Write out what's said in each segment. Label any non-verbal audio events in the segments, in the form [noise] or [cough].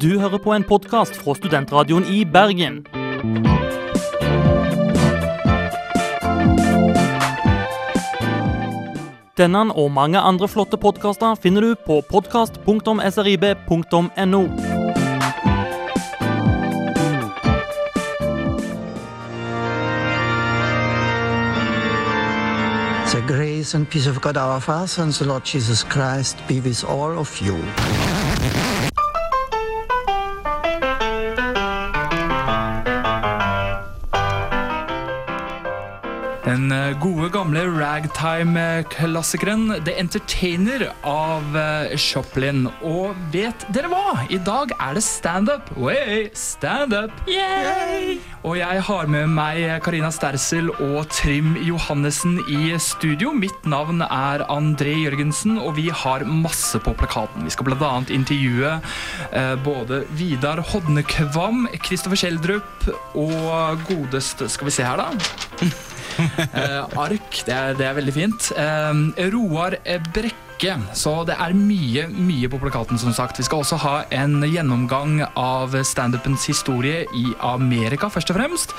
Du hører på en podkast fra Studentradioen i Bergen. Denne og mange andre flotte podkaster finner du på podkast.srib.no. The grace and peace of God our Father and the Lord Jesus Christ be with all of you. Gode, gamle ragtime-klassikeren The Entertainer av Shoplin. Choplin. Og vet dere hva? I dag er det standup. Stand! Og jeg har med meg Karina Stersel og Trim Johannessen i studio. Mitt navn er André Jørgensen, og vi har masse på plakaten. Vi skal bl.a. intervjue eh, både Vidar Hodnekvam, Kristoffer Kjeldrup og godeste Skal vi se her, da. Eh, ark, det er, det er veldig fint. Eh, Roar Brekke. Så det er mye, mye på plakaten, som sagt. Vi skal også ha en gjennomgang av standupens historie i Amerika, først og fremst.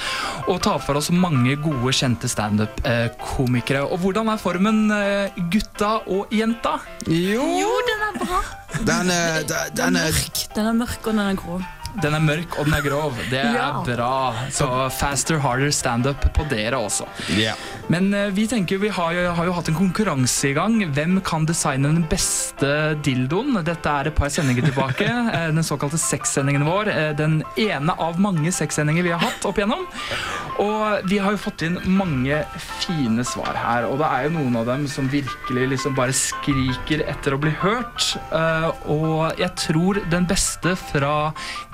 Og ta for oss mange gode, kjente standup-komikere. Og hvordan er formen, eh, gutta og jenta? Jo, Jo, den er bra. den er, den, Den den er mørk, den er mørk og den er grå. Den er mørk, og den er grov. Det er Ja. bra. Så faster, harder standup på dere også. Yeah. Men eh, vi tenker vi har jo, har jo hatt en konkurranse i gang. Hvem kan designe den beste dildoen? Dette er et par sendinger tilbake. [laughs] eh, Den såkalte sexsendingen vår. eh, Den ene av mange sexsendinger vi har hatt opp igjennom. Og vi har jo fått inn mange fine svar her. Og det er jo noen av dem som virkelig liksom bare skriker etter å bli hørt. Eh, Og jeg tror den beste fra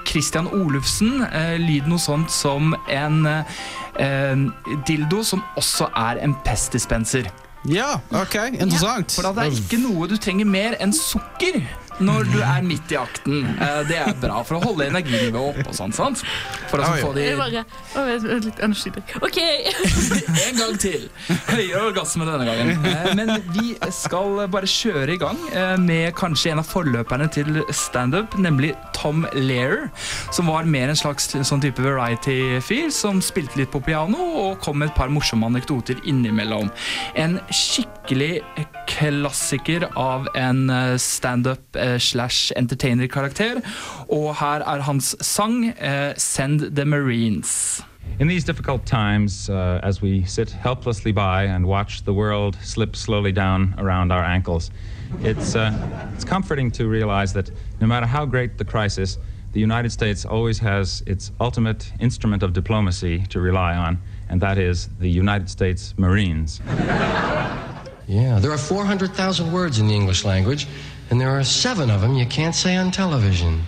Christian Olufsen lyder noe sånt som en eh, dildo som også er en pestdispenser. ja, ok, interessant. For det er ikke noe du trenger mer enn sukker når du er midt i akten. Eh, det er bra for å holde energinivået oppe og sånn, sant? For å få de Jeg bare, å, vent, vent litt energidrikk. Ok! [laughs] En gang til! Høyere orgasme denne gangen. Eh, Men vi skal bare kjøre i gang eh, med kanskje en av forløperne til standup, nemlig Tom Lair, som var mer en slags sånn type variety-fyr, som spilte litt på piano og kom med et par morsomme anekdoter innimellom. En skikkelig klassiker av en standup slash entertainer-karakter, og her er hans sang eh, 'Send the Marines'. In these difficult times, uh, as we sit helplessly by and watch the world slip slowly down around our ankles, it's, uh, it's comforting to realize that no matter how great the crisis, the United States always has its ultimate instrument of diplomacy to rely on, and that is the United States Marines. Yeah, there are 400,000 words in the English language, and there are seven of them you can't say on television.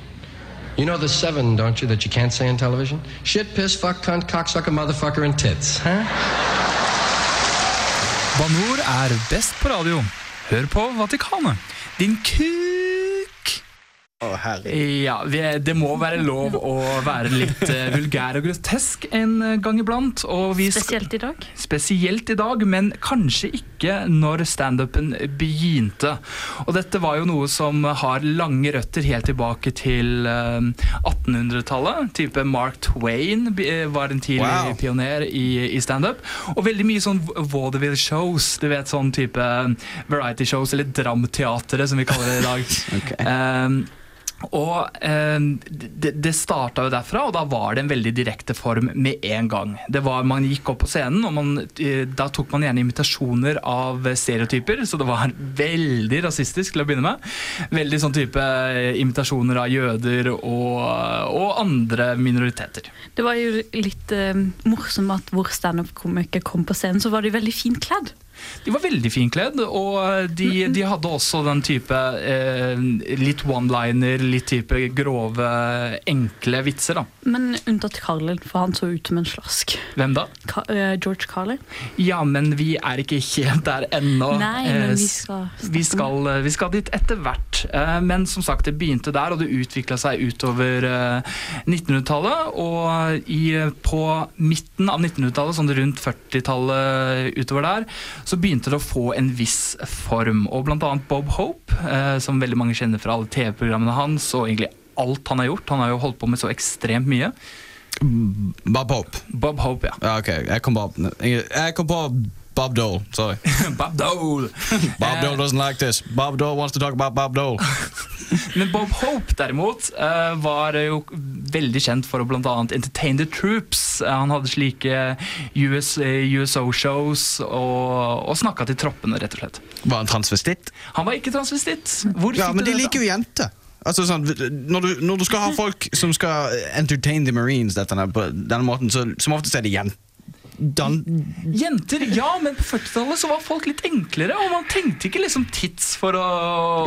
You know the seven, don't you, that you can't say on television? Shit, piss, fuck, cunt, cocksucker, motherfucker, and tits, huh? Banor er best på radio. Hør på Vatikanet. Din kuk! Å, herregud. Ja, det må være lov å være litt eh, vulgær og grotesk en gang iblant. Og vi Spesielt i dag. spesielt i dag, men kanskje ikke når standupen begynte. Og dette var jo noe som har lange røtter helt tilbake til eh, 1800-tallet. Type Mark Twain eh, var en tidlig Wow. pioner i, i standup. Og veldig mye sånn vaudeville-shows. Du vet sånn type variety-shows, eller dramteatret som vi kaller det i dag. [laughs] okay. Um, og eh, det, det starta jo derfra, og da var det en veldig direkte form med en gang. Det var, Man gikk opp på scenen, og man, eh, da tok man gjerne imitasjoner av stereotyper, så det var veldig rasistisk til å begynne med. Veldig sånn type eh, imitasjoner av jøder og, og andre minoriteter. Det var jo litt eh, morsomt at hvor standup-komiker kom på scenen, så var de veldig fint kledd. De var veldig finkledd, og de, de hadde også den type eh, litt one-liner, litt type grove, enkle vitser. da. Men unntatt Carlin, for han så ut som en slask. Hvem da? Ka eh, George Carlin. Ja, men vi er ikke helt der ennå. Nei, men Eh, vi skal vi skal, vi skal dit etter hvert. Eh, Men som sagt, det begynte der, og det utvikla seg utover eh, 1900-tallet. Og i, på midten av 1900-tallet, sånn rundt 40-tallet utover der, så begynte det å få en viss form. Og blant annet Bob Hope, eh, som veldig mange kjenner fra alle TV-programmene hans, og egentlig alt han har gjort. Han har jo holdt på med så ekstremt mye. Bob Hope. Bob Hope, ja. Ja, ok, jeg kom, på, jeg kom på Bob Dole. Sorry. [laughs] Bob Dole. [laughs] Bob Dole doesn't like this. Bob Dole wants to talk about Bob Dole. [laughs] Men Bob Hope derimot eh, var jo veldig kjent for å annet entertain the troops. Eh, Han hadde slike US, eh, USO-shows og, og snakka til troppene, rett og slett. Var han transvestitt? Han var ikke transvestitt. Hvor Ja, men de det liker jo jenter. Altså sånn, når, du, når du skal ha folk som skal entertain the marines dette, på denne måten, så som oftest er det jenter. Dan, Jenter, ja, men på 40-tallet så var folk litt enklere, og man tenkte ikke liksom tits for å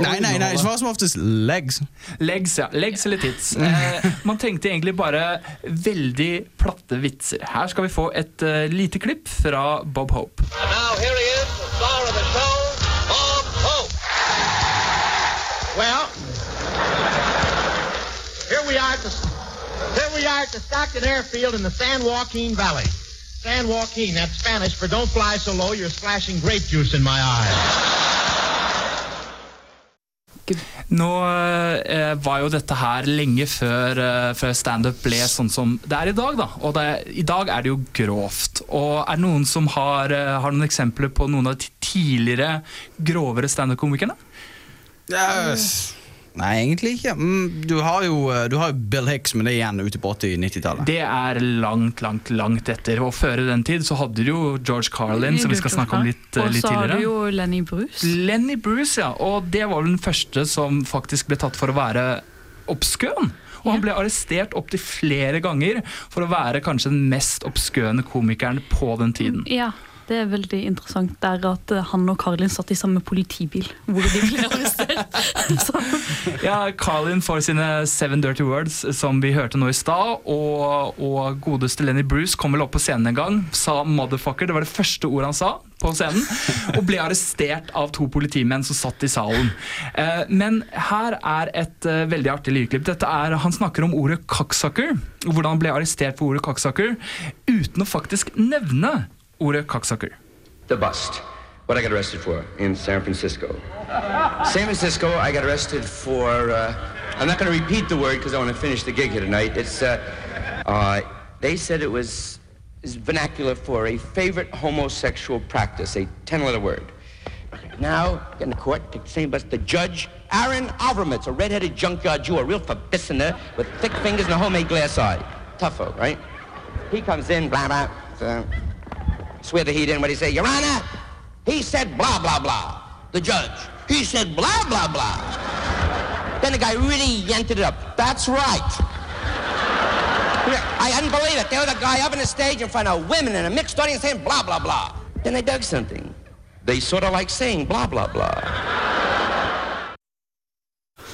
nei, nei, nei, det var som oftest legs. Legs, ja. Legs eller tits. Eh, man tenkte egentlig bare veldig platte vitser. Her skal vi få et uh, lite klipp fra Bob Hope. And now here he is, the star of the show, Bob Hope. Well, here we are at the here we are at the Stockton Airfield in the San Joaquin Valley. San Joaquin, that's Spanish for don't fly so low, you're splashing grape juice in my eye. Nå eh, var jo dette her lenge før, eh, før standup ble sånn som det er i dag. da Og det, I dag er det jo grovt. Og Er det noen som har, eh, har noen eksempler på noen av de tidligere grovere standup-komikerne? Yes. Nei, egentlig ikke. Mm, Du har jo eh, du har jo Bill Hicks, men det er igjen ute på 80-90-tallet. Det er langt, langt, langt etter. Og før den tid så hadde du jo George Carlin, som vi skal snakke om litt, tidligere. Og så har du jo Lenny Bruce. Lenny Bruce, ja. Og det var vel den første som faktisk ble tatt for å være obskøn. Og han ble arrestert opptil flere ganger for å være kanskje den mest obskøne komikeren på den tiden. Ja, det er veldig interessant der at eh, han og Carlin satt i samme politibil hvor de ble arrestert. [laughs] Ja, Carlin får sine Seven Dirty Words, som vi hørte nå i stad. Og, og godeste Lenny Bruce kom vel opp på scenen en gang, sa 'motherfucker'. Det var det første ordet han sa på scenen. Og ble arrestert av to politimenn som satt i salen. Eh, men her er et eh, veldig artig lydklipp. Dette er, Han snakker om ordet 'cocksucker', hvordan han ble arrestert for ordet 'cocksucker', uten å faktisk nevne ordet 'cocksucker'. The bust. What I got arrested for in San Francisco. San Francisco, I got arrested for. Uh, I'm not going to repeat the word because I want to finish the gig here tonight. It's. Uh, uh, they said it was is vernacular for a favorite homosexual practice, a ten-letter word. Now, in the court, the same bus. The judge, Aaron Alvermitz, a red-headed junkyard Jew, a real verbissiner with thick fingers and a homemade glass eye. Tougho, right? He comes in, blah, blah. Swear the heat in. What he say? Your Honor, he said blah, blah, blah. The judge, he said blah, blah, blah. Then the guy really yented it up. That's right. I hadn't believe it. There was a guy up on the stage in front of women and a mixed audience saying blah, blah, blah. Then they dug something. They sort of like saying blah, blah, blah.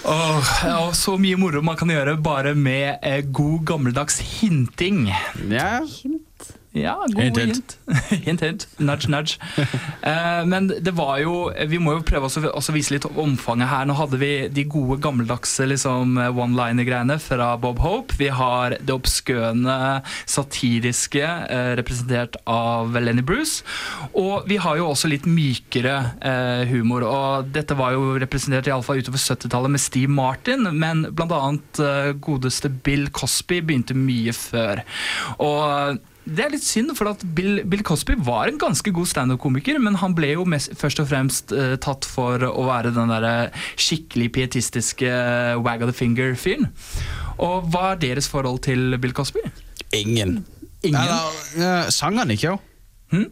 Åh, og så mye moro man kan gjøre bare med eh, god gammeldags hinting. Ja. Ja, god Hint, hint. hint. [laughs] hint. Nudge, nudge. [laughs] Eh, men det var jo Vi må jo prøve også vise litt omfanget her. Nå hadde vi de gode, gammeldagse liksom, one-liner-greiene fra Bob Hope. Vi har det obskøne, satiriske, eh, representert av Lenny Bruce. Og vi har jo også litt mykere eh, humor. Og dette var jo representert iallfall utover 70-tallet med Steve Martin, men annet eh, godeste Bill Cosby begynte mye før. Og det er litt synd, for at Bill, Bill Cosby var en ganske god standup-komiker, men han ble jo mest, først og fremst uh, tatt for å være den der skikkelig pietistiske eh, wag of the finger-fyren. Og hva er deres forhold til Bill Cosby? Ingen. Ingen? Eller, uh, sang han ikke, jo?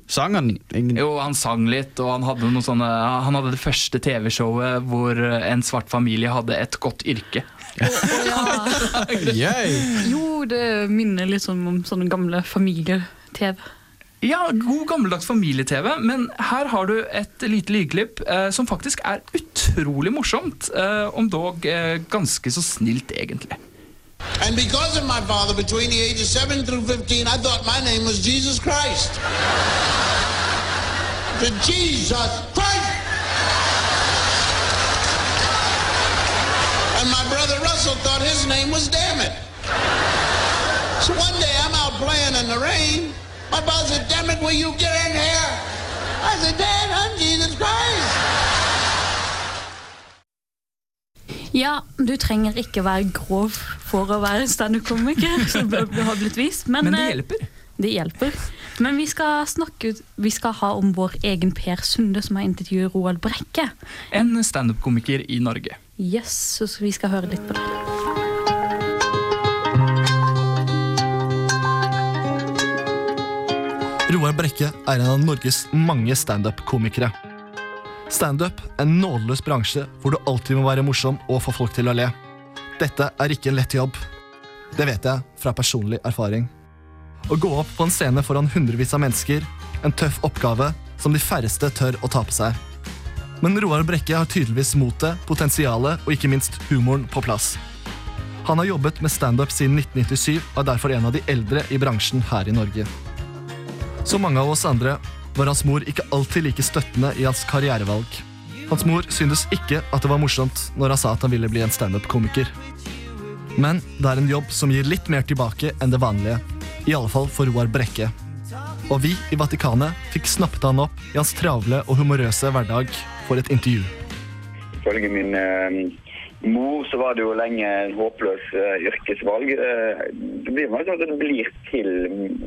Sang han ingen? Jo, han sang litt, og han hadde, noe sånne, han hadde det første TV-showet hvor en svart familie hadde et godt yrke. [laughs] Yay. [laughs] jo, det minner litt sånn om sånne gamle familie-TV. Ja, god gammeldags familie-TV, men her har du et lite lydklipp eh, som faktisk er utrolig morsomt, eh, om dog eh, ganske så snilt, egentlig. And because of my father, between the ages 7 through 15, I thought my name was Jesus Christ. The Jesus Christ! And my brother Russell thought his name was Damn It. So one day I'm out playing in the rain. My boss said, Damn it, will you get in here? I said, Dad, I'm Jesus Christ. Ja, du trenger ikke være grov for å være standup-komiker, som det har blitt vist. Men, Men det eh, hjelper. Det hjelper. Men vi skal snakke Vi skal ha om vår egen Per Sunde, som har intervjuet Roald Brekke. En standup-komiker i Norge. Yes, så vi skal høre litt på det. Roar Brekke er en av Norges mange standup-komikere. Standup er en nådeløs bransje hvor du alltid må være morsom og få folk til å le. Dette er ikke en lett jobb. Det vet jeg fra personlig erfaring. Å gå opp på en scene foran hundrevis av mennesker, en tøff oppgave som de færreste tør å ta på seg. Men Roar Brekke har tydeligvis motet, potensialet og ikke minst humoren på plass. Han har jobbet med standup siden 1997 og er derfor en av de eldre i bransjen her i Norge. Som mange av oss andre var hans mor ikke alltid like støttende i hans karrierevalg. Hans mor syntes ikke at det var morsomt når han sa at han ville bli en standup-komiker. Men det er en jobb som gir litt mer tilbake enn det vanlige. I alle fall for Roar Brekke. Og vi i Vatikanet fikk snappet han opp i hans travle og humorøse hverdag for et intervju. Ifølge min eh, mor så var det jo lenge en håpløs uh, yrkesvalg. Uh, det blir sånn at det blir til,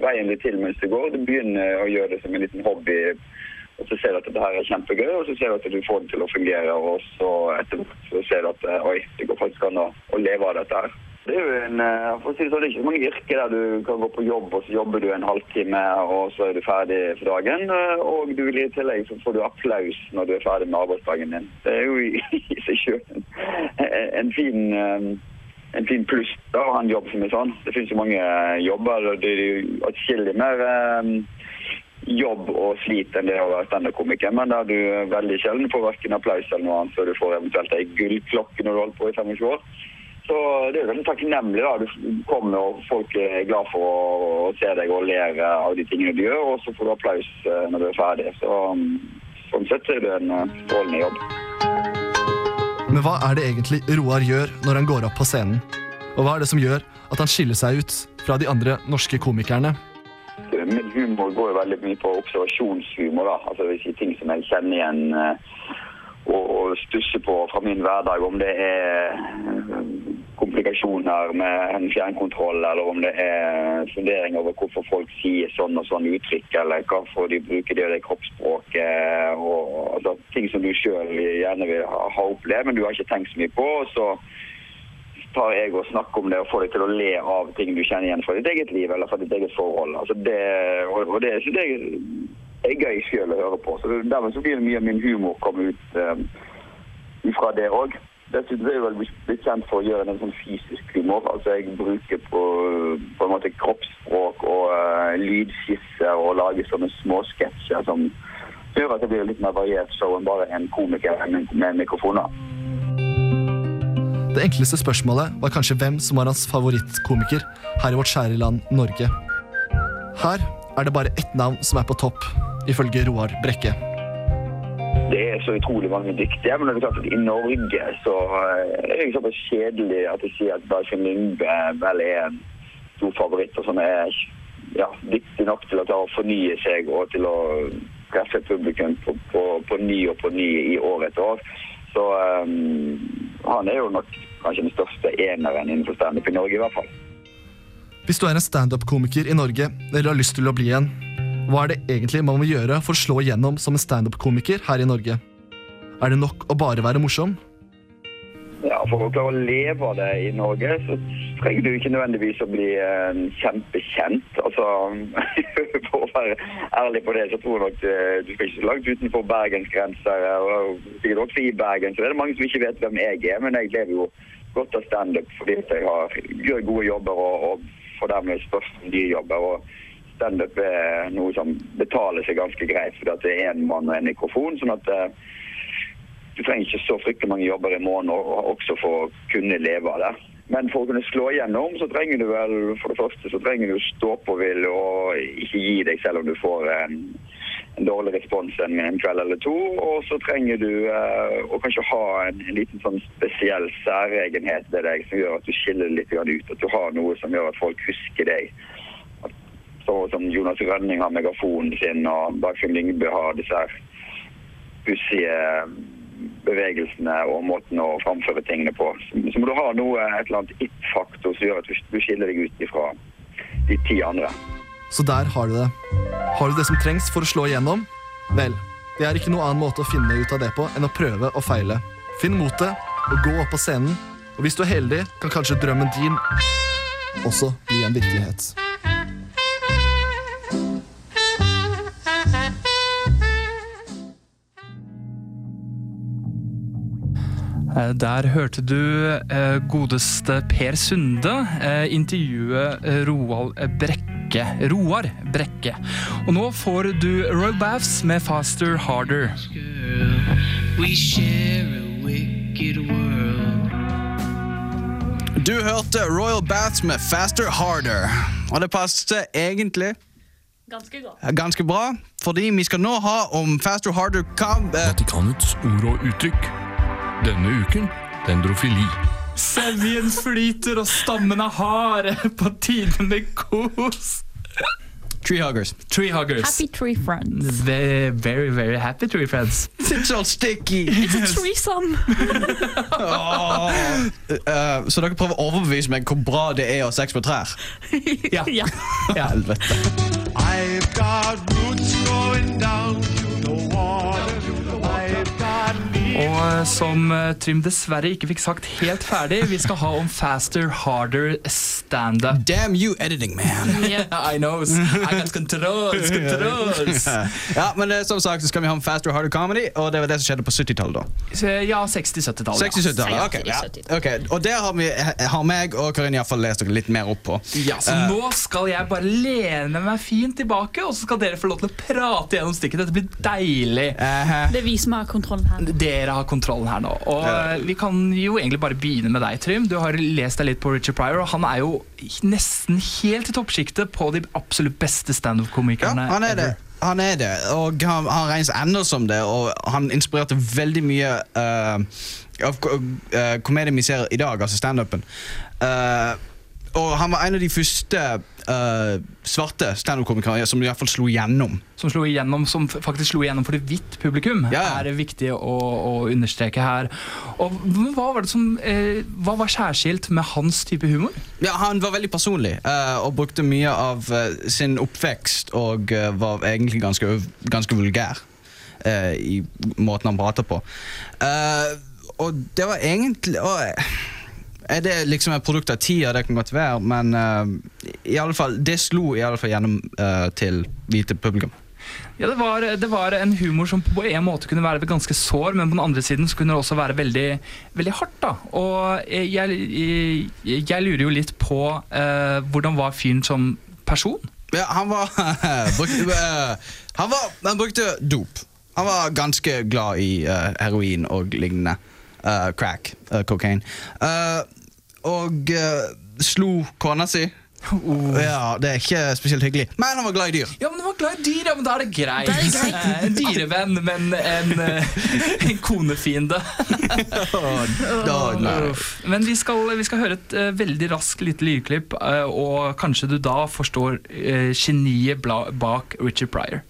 veien blir til mens det går. Du begynner å gjøre det som en liten hobby, og så ser du at dette her er kjempegøy, og så ser du at du får det til å fungere, og så etter hvert så ser du at eh, oi, det går faktisk an å, å leve av dette her. Det er jo en, eh, for å si det sånn, det er ikke så mange yrker der du kan gå på jobb, og så jobber du en halvtime, og så er du ferdig for dagen. eh, Og du, i tillegg så får du applaus når du er ferdig med arbeidsdagen din. Det er jo i, [laughs] seg sjøl en, fin eh, en fin pluss da, å ha en jobb som er sånn. Det finnes jo mange jobber, og det er jo atskillig mer jobb og slit enn det å være standup-komiker, men der du veldig sjelden får hverken applaus eller noe annet før du får eventuelt ei gullklokke når du holder på i 25 år. Så det er veldig takknemlig. da. Du kommer og folk er glad for å, å se deg og ler av de tingene du gjør, og så får du applaus eh, når du er ferdig. Så mm, sånn sett er det en eh, strålende jobb. Men hva er det egentlig Roar gjør når han går opp på scenen? Og hva er det som gjør at han skiller seg ut fra de andre norske komikerne? Min humor går jo veldig mye på observasjonshumor. da. Altså vil si ting som jeg kjenner igjen eh, og, og stusser på fra min hverdag. Om det er komplikasjoner med en fjernkontroll, eller om det er fundering over hvorfor folk sier sånn og sånn uttrykk, eller hvorfor de bruker det det kroppsspråket. Og, altså, ting som du sjøl gjerne vil ha, ha opplevd, men du har ikke tenkt så mye på. så tar jeg og snakker om det og får deg til å le av ting du kjenner igjen fra ditt eget liv eller fra ditt eget forhold. Altså det, og, og det det er gøy selv å høre på. Så Dermed så blir mye av min humor komme ut um, fra det òg. Dessuten er jeg vel blitt kjent for å gjøre en sånn fysisk humor. Altså jeg bruker på, på en måte kroppsspråk og uh, lydskisser og lager sånne småsketsjer som gjør at det blir litt mer variert show enn bare en komiker med, med mikrofoner. Det enkleste spørsmålet var kanskje hvem som var hans favorittkomiker her i vårt kjære land Norge. Her er det bare ett navn som er på topp, ifølge Roar Brekke. Det er så utrolig mange dyktige, men det er i Norge så eh, er det såpass kjedelig at jeg sier at Dagfinn Lyngbe vel er en stor favoritt, og som er ja, dyktig nok til å ta og fornye seg og til å treffe publikum på, på, på ny og på ny i år etter år. Så um, han er jo nok kanskje den største eneren innenfor standup i Norge, i hvert fall. Hvis du er en standup-komiker i Norge eller har lyst til å bli en, hva er det egentlig man må gjøre for å slå igjennom som en standup-komiker her i Norge? Er det nok å bare være morsom? Ja, For å klare å leve av det i Norge, så trenger du ikke nødvendigvis å bli eh, kjempekjent. Altså, [laughs] For å være ærlig på det, så tror jeg nok eh, du skal ikke så langt utenfor Bergens grenser. Og også i Bergen så er det mange som ikke vet hvem jeg er, men jeg lever jo godt av standup fordi jeg har, gjør gode jobber og, og får dermed spørsmål om de jobber. og Standup er noe som betaler seg ganske greit, fordi det er én mann og en mikrofon. sånn at eh, du trenger ikke så fryktelig mange jobber i måneden og også for å kunne leve av det. Men for å kunne slå igjennom, så trenger du vel for det første så trenger du stå-på-vilje og ikke gi deg selv om du får en, en dårlig respons en, en kveld eller to. Og så trenger du eh, å kanskje ha en, en liten sånn spesiell særegenhet ved deg som gjør at du skiller litt ut. At du har noe som gjør at folk husker deg. Så som Jonas Rønning har megafonen sin, og Dagfinn Lyngbø har disse her pussige bevegelsene og måten å framføre tingene på. Så, må du ha noe, et eller annet it-faktor som gjør at du skiller deg ut ifra de ti andre. Så der har du det. Har du det som trengs for å slå igjennom? Vel, det er ikke noen annen måte å finne ut av det på enn å prøve og feile. Finn motet og gå opp på scenen, og hvis du er heldig, kan kanskje drømmen din også bli en virkelighet. Der hørte du eh, godeste Per Sunde eh, intervjue eh, Roald Brekke. Roar Brekke. Og nå får du Royal Baths med Faster Harder. We share a wicked world. Du hørte Royal Baths med Faster Harder. Og det passet egentlig Ganske godt. ganske bra, fordi vi skal nå ha om Faster Harder kamp... Vatikanets ord og uttrykk. Denne uken dendrofili. Sevjen flyter og stammen er hard. [laughs] På tide med kos. Treehuggers. Treehuggers. Happy tree friends. Very, very, very happy tree friends. [laughs] It's all sticky. It's a threesome. [laughs] Eh, så dere prøver å overbevise meg hvor bra det er å ha sex med trær? Ja. ja. Helvete. I've got roots going down to the water. Og eh, som eh, Trym dessverre ikke fikk sagt helt ferdig, vi skal ha om faster, harder standup. Damn you, editing man. [laughs] [laughs] I know. I got controls, [laughs] controls. ja, men eh, som sagt så skal vi ha om Faster Harder Comedy, og det var det som skjedde på 70-tallet. da Ja, 60-70-tallet. 60 ja. okay, ja. ok Og der har, vi, har meg og Karin i hvert fall lest dere litt mer opp på. Ja, så uh, nå skal jeg bare lene meg fint tilbake, og så skal dere få lov til å prate gjennom stykket. Dette blir deilig. Det er vi som har kontrollen her. Dere har kontrollen her nå. Og eh, Vi kan jo egentlig bare begynne med deg, Trym. Du har lest deg litt på Richard Pryor, og han er jo nesten helt i toppsjiktet på de absolutt beste standup-komikerne. Han er det. Han er det, og han, han regnes ennå som det, og han inspirerte veldig mye uh, av ko- eh, komedien vi ser i dag, altså standupen. Uh, og han var en av de første uh, svarte standup-komikere som i hvert fall slo igjennom. Som slo igjennom, som faktisk slo igjennom for det hvitt publikum, er det viktig å, å understreke her. Og Hva var det som, uh, hva var særskilt med hans type humor? Ja, Han var veldig personlig uh, og brukte mye av sin oppvekst og var egentlig ganske, ganske vulgær i måten han prater på. Og det var egentlig og, Er det liksom et produkt av tida? Det kan godt være, men uh, i alle fall, det slo i alle fall gjennom uh, til hvite publikum. Ja, det var, det var en humor som på en måte kunne være ganske sår, men på den andre siden så kunne det også være veldig, veldig hardt. da. Og eh, jeg, jeg, jeg lurer jo litt på uh, hvordan var fyren som person? Ja, han var [laughs] brukte, eh, han, var, han brukte dop. Han var ganske glad i eh, heroin og lignende. Eh, crack, uh, cocaine. Eh, og slo kona si. Ja, Det er ikke spesielt hyggelig. Men han var glad i dyr. Ja, men han var glad i dyr, ja, men da er det greit. Det er greit. Eh, En dyrevenn, men en, eh, en konefiende. [laughs] Men vi skal, vi skal høre et uh, veldig raskt lite lydklipp, uh, og kanskje du da forstår uh, geniet bla- bak Richard Pryor.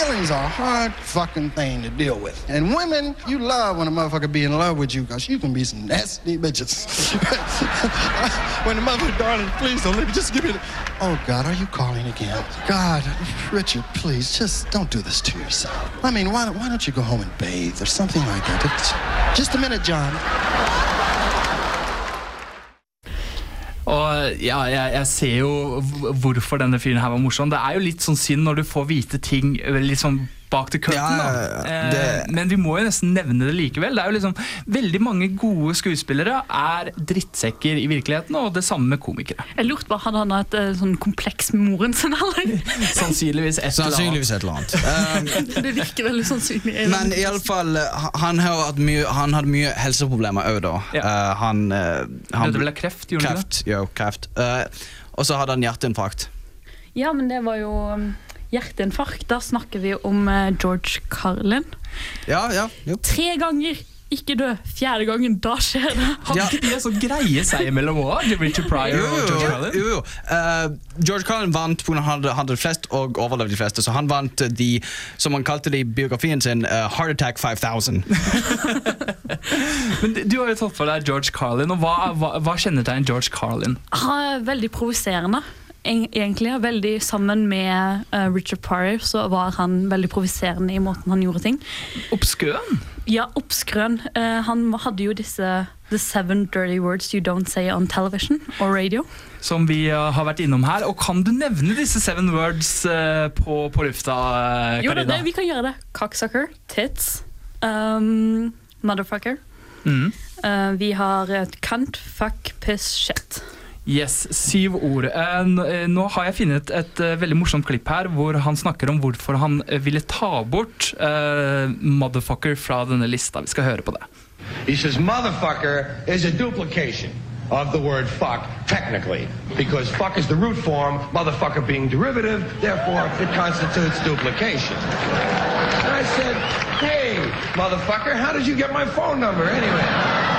Feelings are a hard fucking thing to deal with. And women, you love when a motherfucker be in love with you because you can be some nasty bitches. [laughs] when the mother, darling, please don't let me just give me the... Oh, God, are you calling again? God, Richard, please, just don't do this to yourself. I mean, why, why don't you go home and bathe or something like that? Just- Just a minute, John. Og ja, jeg, jeg ser jo hvorfor denne fyren her var morsom. Det er jo litt sånn synd når du får vite ting liksom bak til curtain. Ja, ja, ja, Eh, det- Men vi må jo nesten nevne det likevel. Det er jo liksom, Veldig mange gode skuespillere er drittsekker i virkeligheten, og det samme med komikere. Jeg lurte på, Hadde han et eh, sånn kompleks med moren sin? eller? [laughs] Sannsynligvis et eller annet. Sannsynligvis et eller annet. [laughs] Um, Det virker veldig sannsynlig. men i alle fall, eh, han, har hatt mye, han hadde mye helseproblemer òg, da. Eh, han, eh, han Døde vel av kreft, gjorde han ikke kreft, Jo, kreft. Eh, og så hadde han hjerteinfarkt. Ja, men det var jo um, hjerteinfarkt. Da snakker vi om eh, George Carlin. Ja, ja, jo. Tre ganger ikke dø. Fjerde gangen, da skjer det. Hadde ikke de en sånn greie seg imellom òg? Richard Pryor Jo, og jo, George. Carlin? jo, jo. Uh, George Carlin vant pga. han hadde flest og overlevde de fleste. Så han vant de, som han kalte det i biografien sin, uh, Heart Attack 5000. [laughs] Men du har jo tatt for deg George Carlin, og hva, hva, hva kjennetegner George Carlin? Han er veldig provoserende. Egentlig, veldig Sammen med uh, Richard Pryor så var han veldig provoserende i måten han gjorde ting. Obskøn? Ja, oppskrøn. Uh, han hadde jo disse The Seven Dirty Words You Don't Say on Television og Radio. Som vi eh, har vært innom her. Og kan du nevne disse seven words eh, på, på lufta, Karina? Jo det, vi kan gjøre det. Cocksucker, tits, um, motherfucker. Mm. Eh, vi har et cunt, fuck, piss, shit. Yes, syv ord. Eh, eh, nå har jeg funnet et eh, veldig morsomt klipp her hvor han snakker om hvorfor han ville ta bort uh, motherfucker fra denne lista. Vi skal høre på det. He says motherfucker is a duplication of the word fuck, technically, because fuck is the root form, motherfucker being derivative, therefore it constitutes duplication. And I said, hey, motherfucker, how did you get my phone number anyway?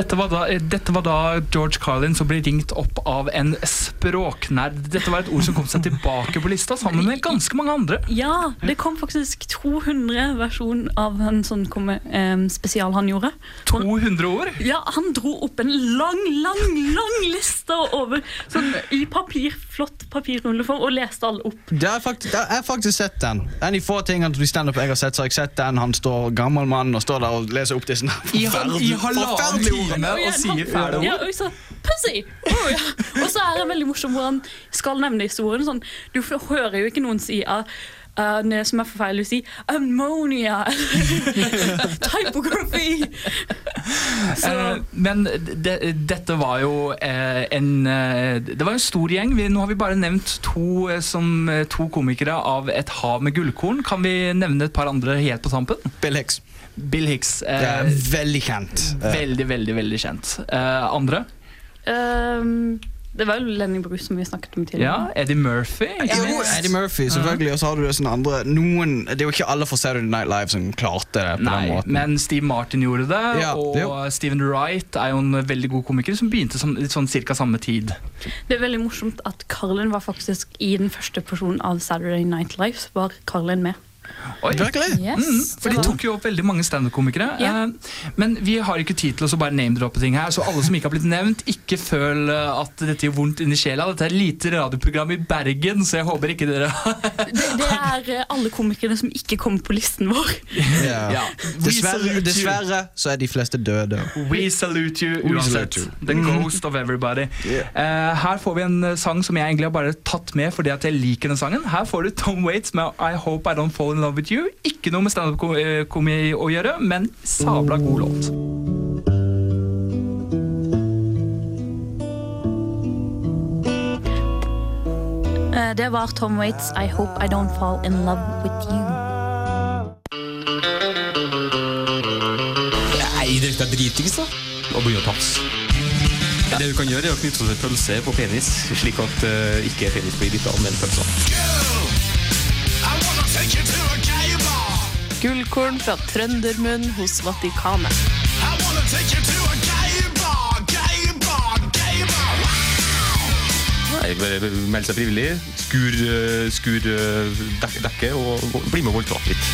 Dette var, da, dette var da George Carlin som ble ringt opp av en språknerd. Dette var et ord som kom seg tilbake på lista, sammen med ganske mange andre. Ja, det kom faktisk 200 versjon av en sånn komme, em, spesial han gjorde. 200 ord? Ja, Han dro opp en lang, lang, lang liste over sånn i papir, flott papirrulleform og leste alle opp. Har jeg faktisk, det har jeg faktisk sett den. En de få tingene til standup jeg har sett, så har jeg sett den. Han står gammel mann og står der og leser opp disse I forferdelige time ordene. og og sier fæle ord. Ja, og så, Pussy! Oh, ja. Og så er det veldig morsomt hvor han skal nevne historien. Sånn, du hører jo ikke noen si uh, det som er forferdelig å si ammonia. [laughs] Typografi! [laughs] Eh, men de, dette var jo eh, en eh, Det var en stor gjeng. Vi, nå har vi bare nevnt to, som, to komikere av et hav med gullkorn. Kan vi nevne et par andre helt på tampen? Bill Hicks. Bill Hicks. eh, Det er veldig kjent. Eh, Veldig, veldig veldig kjent. Eh, andre? Um, det var jo Lenny Bruce som vi snakket om Ja, tidligere. Eddie Murphy. Jo. Eddie Murphy, selvfølgelig. Og så har du sånne andre noen, Det er jo ikke alle fra Saturday Night Live som klarte det på Nei, den måten. men Steve Martin gjorde det, Ja, og det jo. Steven Wright er jo en veldig god komiker som begynte som, sånn cirka samme tid. Det er veldig morsomt at Carlin var faktisk i den første personen av Saturday Night Live. så var Carlin med. Oi. Yes, mm, for de tok jo opp veldig mange standup-komikere. Yeah. Eh, men vi har ikke tid til å bare name-droppe ting her, så alle som ikke har blitt nevnt, ikke føl eh, at dette gjør vondt inni sjela. Dette er et lite radioprogram i Bergen, så jeg håper ikke dere Det, det er eh, alle komikerne som ikke kommer på listen vår. Yeah. Ja. [laughs] [laughs] Dessverre, dessverre så er de fleste døde. We salute you We uansett. salute you. The ghost of everybody. Yeah. Eh, her får vi en sang som jeg egentlig har bare tatt med fordi at jeg liker den sangen. Her får du Tom Waits med I Hope I Don't Fall In Love With You. Ikke noe med standup-komi å gjøre, men sabla god låt. Eh, Det var Tom Waits' I Hope I Don't Fall In Love With You. Nei, det er dritings, da. Og begynne å tafse. Det du kan gjøre, er å knytte en pølse på penis, slik at uh, ikke penis blir dytta av en pølse. Gullkorn fra trøndermunn hos Vatikanet. Nei, bare Meld seg frivillig, skur, eh, skur eh, dek dekket og og bli med og voldta litt.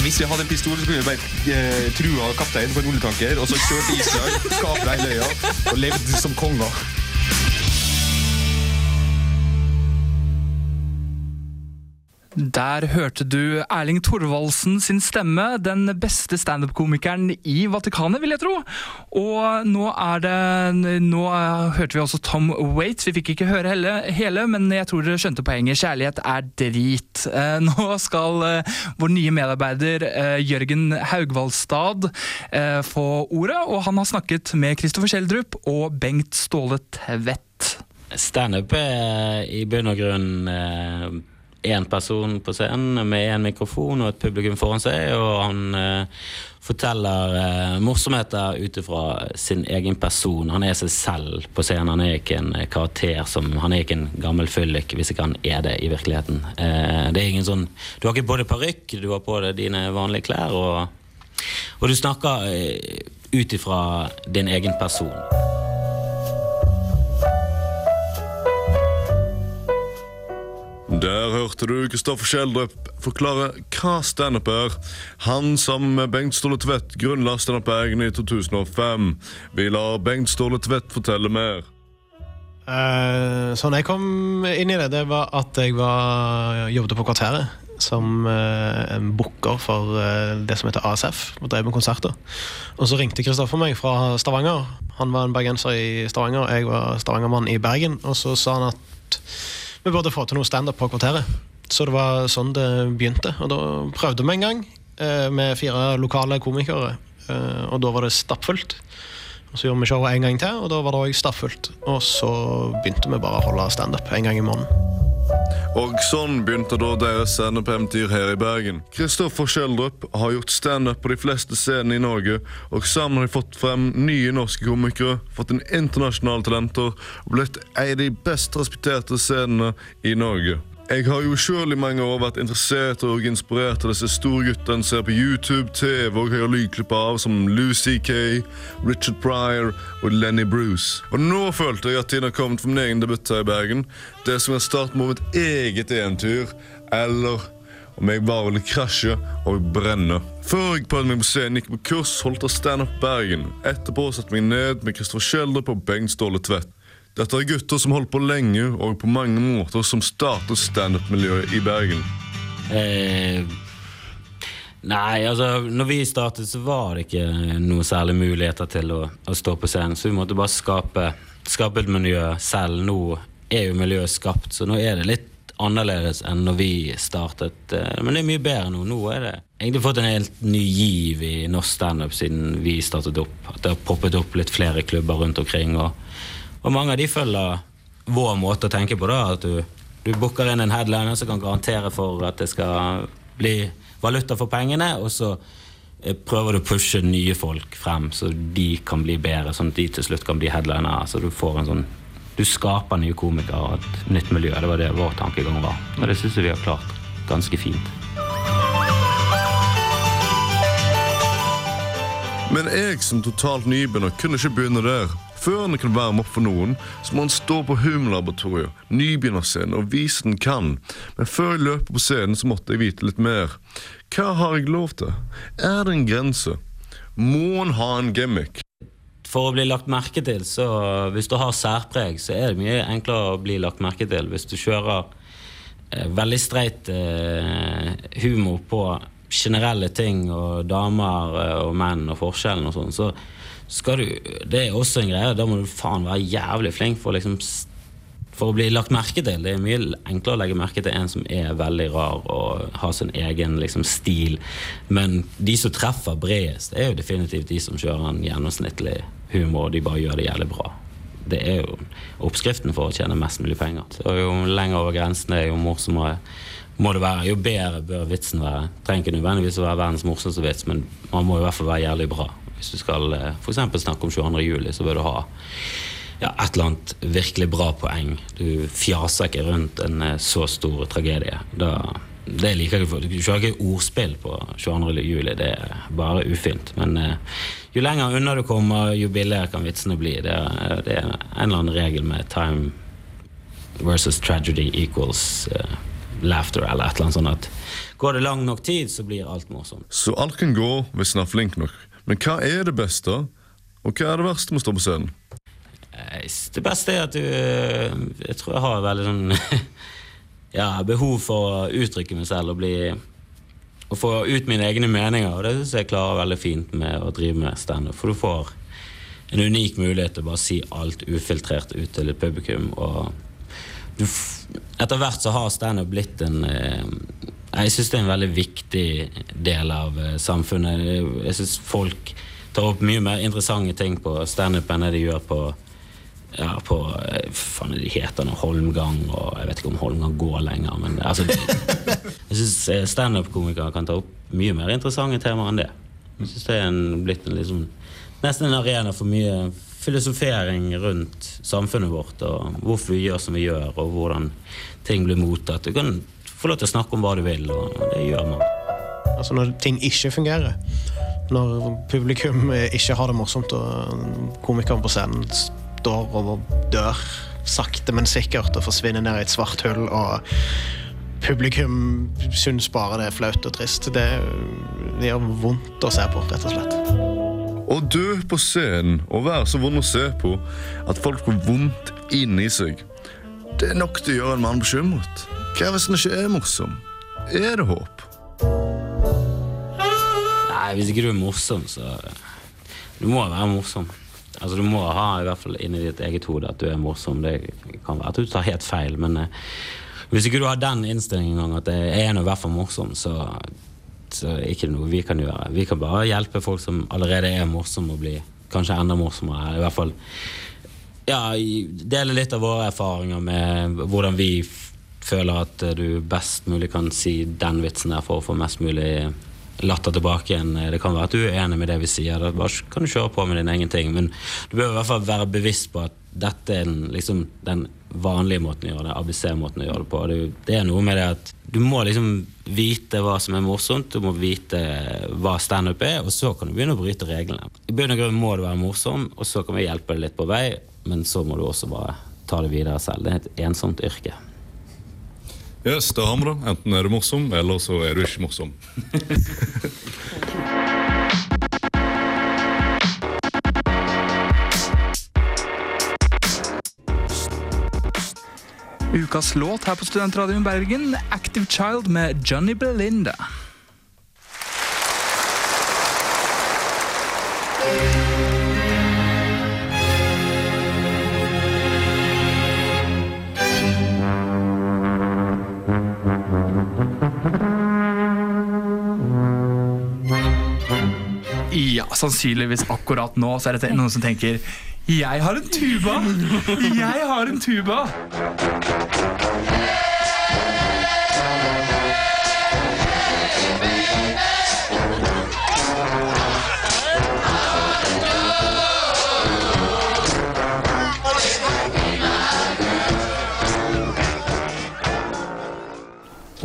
Hvis vi hadde en pistol, så kunne vi bare eh, trua kapteinen på en oljetanker, og så kjørt til Israel, kapra hele øya og levd som konger. Der hørte du Erling Thorvaldsen sin stemme, den beste standup-komikeren i Vatikanet, vil jeg tro. Og nå er det Nå hørte vi også Tom Waits. Vi fikk ikke høre hele, hele men jeg tror dere skjønte poenget. Kjærlighet er drit. Eh, [laughs] Nå skal eh, vår nye medarbeider eh, Jørgen Haugvaldstad få ordet, og han har snakket med Kristoffer Schjelderup og Bengt Ståle Tvedt. Standup er i bunn og grunn én person på scenen med én mikrofon og et publikum foran seg, og han eh, forteller eh, morsomheter ut ifra sin egen person. Han er seg selv på scenen. Han er ikke en eh, karakter som Han er ikke en gammel fyllik, hvis ikke han er det i virkeligheten. Eh, det er ingen sånn Du har ikke på deg parykk, du har på deg dine vanlige klær, og, og du snakker eh, ut ifra din egen person. Der hørte du Kristoffer Schjelderup forklare hva standup er. Han sammen med Bengt Ståle Tvedt grunnla Standup Bergen i 2005. Vi lar Bengt Ståle Tvedt fortelle mer. Uh, sånn jeg kom inn i det, det var at jeg var, jobbet på Kvarteret som eh, en booker for eh, det som heter ASF, og drev med konserter. Og så ringte Kristoffer meg fra Stavanger. Han var en bergenser i Stavanger, jeg var stavangermann i Bergen. Og så sa han at vi burde få til noe standup på Kvarteret. Så det var sånn det begynte. Og da prøvde vi en gang eh, med fire lokale komikere, eh, og da var det stappfullt. Så gjorde vi showet en gang til, og da var det òg stappfullt. Og så begynte vi bare å holde standup en gang i måneden. Og sånn begynte da deres standup-eventyr her i Bergen. Kristoffer Schjelderup har gjort standup på de fleste scenene i Norge, og sammen har de fått frem nye norske komikere, fått inn internasjonale talenter og blitt en av de best respekterte scenene i Norge. Jeg har jo selv i mange år vært interessert og inspirert av disse store guttene ser på YouTube, TV og hører lydklipp av, som Lucy Kay, Richard Pryor og Lenny Bruce. Og nå følte jeg at tiden har kommet for min egen debut her i Bergen. Det som er starten på mitt eget eventyr, eller om jeg bare ville krasje og brenne. Før jeg prøvde meg på scenen, gikk på kurs, holdt av Stand Up Bergen. Etterpå satte jeg meg ned med Kristoffer Schjelder på Bengt Ståle Tvedt. Dette er gutter som holdt på lenge og på mange måter som startet standup-miljøet i Bergen. Eh, nei, altså når vi startet, så var det ikke noe særlig muligheter til å, å stå på scenen. Så vi måtte bare skape, skape et miljø selv. Nå er jo miljøet skapt, så nå er det litt annerledes enn når vi startet. Eh, Men det er mye bedre nå. Nå er det egentlig fått en helt ny giv i norsk standup siden vi startet opp. At det har poppet opp litt flere klubber rundt omkring. Og, og mange av de følger vår måte å tenke på. da, At du, du booker inn en headliner som kan garantere for at det skal bli valuta for pengene, og så eh, prøver du å pushe nye folk frem, så de kan bli bedre, sånn at de til slutt kan bli headliner. Så du får en sånn du skaper nye komikere og et nytt miljø. Det var det vår tankegang var. Og det syns jeg vi har klart ganske fint. Men jeg som totalt nybegynner kunne ikke begynne der. Før han kan varme opp for noen, så må han stå på Humorlaboratoriet, nybegynnerscenen, og vise den kan. Men før jeg løper på scenen, så måtte jeg vite litt mer. Hva har jeg lov til? Er det en grense? Må han ha en gimmick? For å bli lagt merke til, så hvis du har særpreg, så er det mye enklere å bli lagt merke til. Hvis du kjører eh, veldig streit eh, humor på generelle ting og damer eh, og menn og forskjellen og sånn, så skal du Det er også en greie. Da må du faen være jævlig flink for liksom for å bli lagt merke til. Det er mye enklere å legge merke til en som er veldig rar og har sin egen liksom, stil. Men de som treffer bredest, er jo definitivt de som kjører en gjennomsnittlig humor, og de bare gjør det jævlig bra. Det er jo oppskriften for å tjene mest mulig penger. Så jo lenger over grensen er, jo morsommere må det være. Jo bedre bør vitsen være. Trenger ikke nødvendigvis å være verdens morsomste vits, men man må i hvert fall være jævlig bra. Hvis du skal f.eks. for eksempel snakke om 22. juli, så bør du ha ja, et eller annet virkelig bra poeng. Du fjaser ikke rundt en eh, så stor tragedie. Da, det liker jeg ikke. Du kjører ikke ordspill på 22. juli. Det er bare ufint. Men eh, jo lenger unna du kommer, jo billigere kan vitsene bli. Det er, det er en eller annen regel med time versus tragedy equals eh, laughter, eller et eller annet sånt. at Går det lang nok tid, så blir alt morsomt. Så alt kan gå hvis en er flink nok. Men hva er det beste, og hva er det verste med å stå på scenen? Eh, Det beste er at du eh, Jeg tror jeg har veldig sånn [laughs] ja, behov for å uttrykke meg selv og bli Å få ut mine egne meninger. Og det syns jeg klarer veldig fint med å drive med standup. For du får en unik mulighet til å bare si alt ufiltrert ut til et publikum. Og du, etter hvert så har standup blitt en eh, Jeg syns det er en veldig viktig del av eh, samfunnet. Jeg syns folk tar opp mye mer interessante ting på standup enn det de gjør på ja, på eh, faen de heter nå, Holmgang, og jeg vet ikke om Holmgang går lenger. Men altså, [laughs] jeg syns standup-komikere kan ta opp mye mer interessante temaer enn det. Jeg synes det er en, blitt en liksom, nesten en arena for mye filosofering rundt samfunnet vårt, og hvorfor vi gjør som vi gjør, og hvordan ting blir mottatt. Du kan få lov til å snakke om hva du vil, og det gjør man. Altså når ting ikke fungerer. Når publikum ikke har det morsomt, og komikeren på scenen står og dør sakte, men sikkert og forsvinner ned i et svart hull, og publikum syns bare det er flaut og trist. Det, det gjør vondt å se på, rett og slett. Å dø på scenen og være så vond å se på at folk får vondt inni seg, det er nok til å gjøre en mann bekymret. Hva hvis den ikke er morsom? Er det håp? Nei, hvis ikke du er morsom, så Du må være morsom. Altså Du må ha i hvert fall inni ditt eget hode at du er morsom. Det kan være at du tar helt feil, men eh, hvis ikke du har den innstillingen at jeg er nå i hvert fall morsom, så, så er ikke noe vi kan gjøre. Vi kan bare hjelpe folk som allerede er morsomme, å bli kanskje enda morsommere. I hvert fall ja, dele litt av våre erfaringer med hvordan vi føler at eh, du best mulig kan si den vitsen der for å få mest mulig latter tilbake igjen. Det kan være at du er enig med det vi sier, da bare kan du kjøre på med din egen ting. Men du bør i hvert fall være bevisst på at dette er den, liksom, den vanlige måten å gjøre det, ABC-måten å gjøre det på. Det, det er noe med det at du må liksom vite hva som er morsomt, du må vite hva standup er, og så kan du begynne å bryte reglene. I bunn og grunn må du være morsom, og så kan vi hjelpe deg litt på vei, men så må du også bare ta det videre selv. Det er et ensomt yrke. Yes, da har vi det. Enten er du morsom, eller så er du ikke morsom. Ukas låt her på Studentradioen Bergen, Active Child med Johnny Belinda. Sannsynligvis akkurat nå så er det noen som tenker Jeg har en tuba! Jeg har en tuba!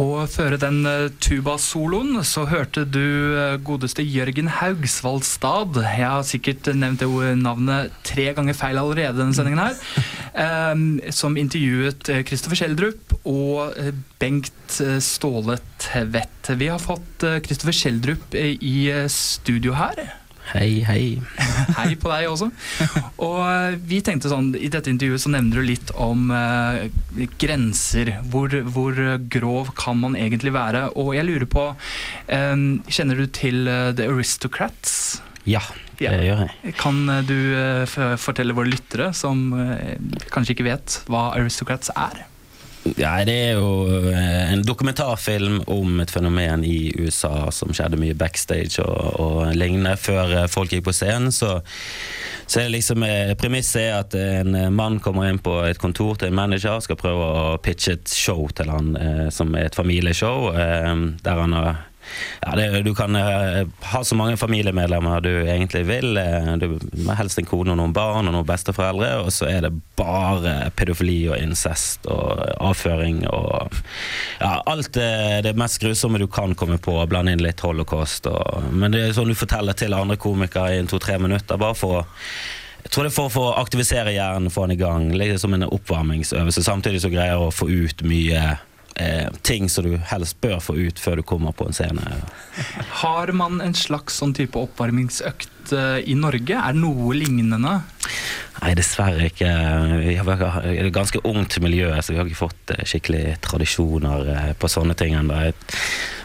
Og føre den tubasoloen, tuba-soloen så hørte du eh, godeste Jørgen Haugsvoldstad. Jeg har sikkert nevnt det navnet tre ganger feil allerede denne sendingen her. eh, som intervjuet eh, Kristoffer Schjelderup og eh, Bengt eh, Ståle Tvedt. Vi har fått eh, Kristoffer Schjelderup eh, i eh, studio her. Hei, hei. [laughs] Hei på deg også. Og eh, vi tenkte sånn, I dette intervjuet så nevner du litt om eh, grenser. Hvor, hvor grov kan man egentlig være? Og jeg lurer på eh, Kjenner du til eh, The Aristocrats? Ja, det gjør jeg. Kan eh, du eh, fortelle våre lyttere, som eh, kanskje ikke vet hva Aristocrats er? Ja, det er jo eh, en dokumentarfilm om et fenomen i USA som skjedde mye backstage og, og lignende før eh, folk gikk på scenen. Så, så er liksom eh, premisset er at en mann kommer inn på et kontor til en manager skal prøve å pitche et show til han som er et familieshow, der han har ja, det, du kan uh, ha så mange familiemedlemmer du egentlig vil. Uh, du helst en kone og noen barn og noen besteforeldre, og så er det bare pedofili og incest og avføring og ja, alt det, det mest grusomme du kan komme på, blande inn litt holocaust. Og, men det er sånn du forteller til andre komikere i to-tre minutter, bare for å jeg tror det er for å aktivisere hjernen, få den i gang, litt som en oppvarmingsøvelse, samtidig så greier å få ut mye eh, ting som du helst bør få ut før du kommer på en scene. Har man en slags sånn type oppvarmingsøkt eh, i Norge? Er det noe lignende? Nei, dessverre ikke. Vi har et ganske ungt miljø, så vi har ikke fått eh, skikkelig tradisjoner eh, på sånne ting ennå.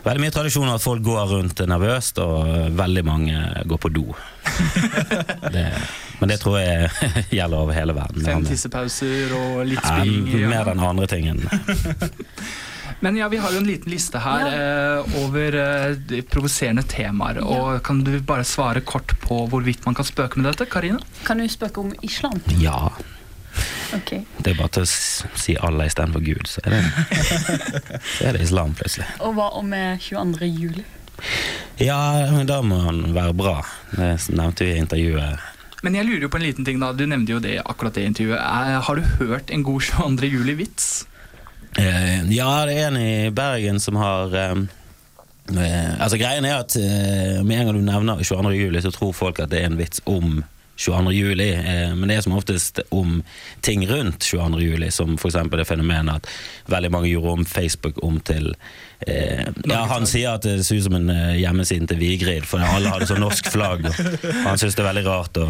Veldig mye tradisjoner at folk går rundt nervøst, og veldig mange går på do. [laughs] det, men det tror jeg [laughs] gjelder over hele verden. Fem tissepauser og litt spying? i mer enn andre tingen. [laughs] Men ja, vi har jo en liten liste her eh, over eh, provoserende temaer. Og Kan du bare svare kort på hvorvidt man kan spøke med dette, Karina? Kan du spøke om Island? Ja. Okay. Det er bare til å si Allah istedenfor Gud, så er, det, [laughs] så er det islam plutselig. Og hva om eh, 22. juli? Ja, men da må han være bra. Det nevnte vi i intervjuet. Men jeg lurer jo på en liten ting da, du nevnte jo det akkurat det intervjuet. Er, har du hørt en god 22. juli-vits? Eh, ja, det er en i Bergen som har eh, Altså Greien er at eh, med en gang du nevner 22. juli, så tror folk at det er en vits om 22. juli, eh, men det er som oftest om ting rundt 22. juli, som f.eks. det fenomenet at veldig mange gjorde om Facebook om til eh, Ja, han sier at det ser ut som en eh, hjemmeside til Vigrid, for alle hadde sånn norsk flagg. Og han syns det er veldig rart å,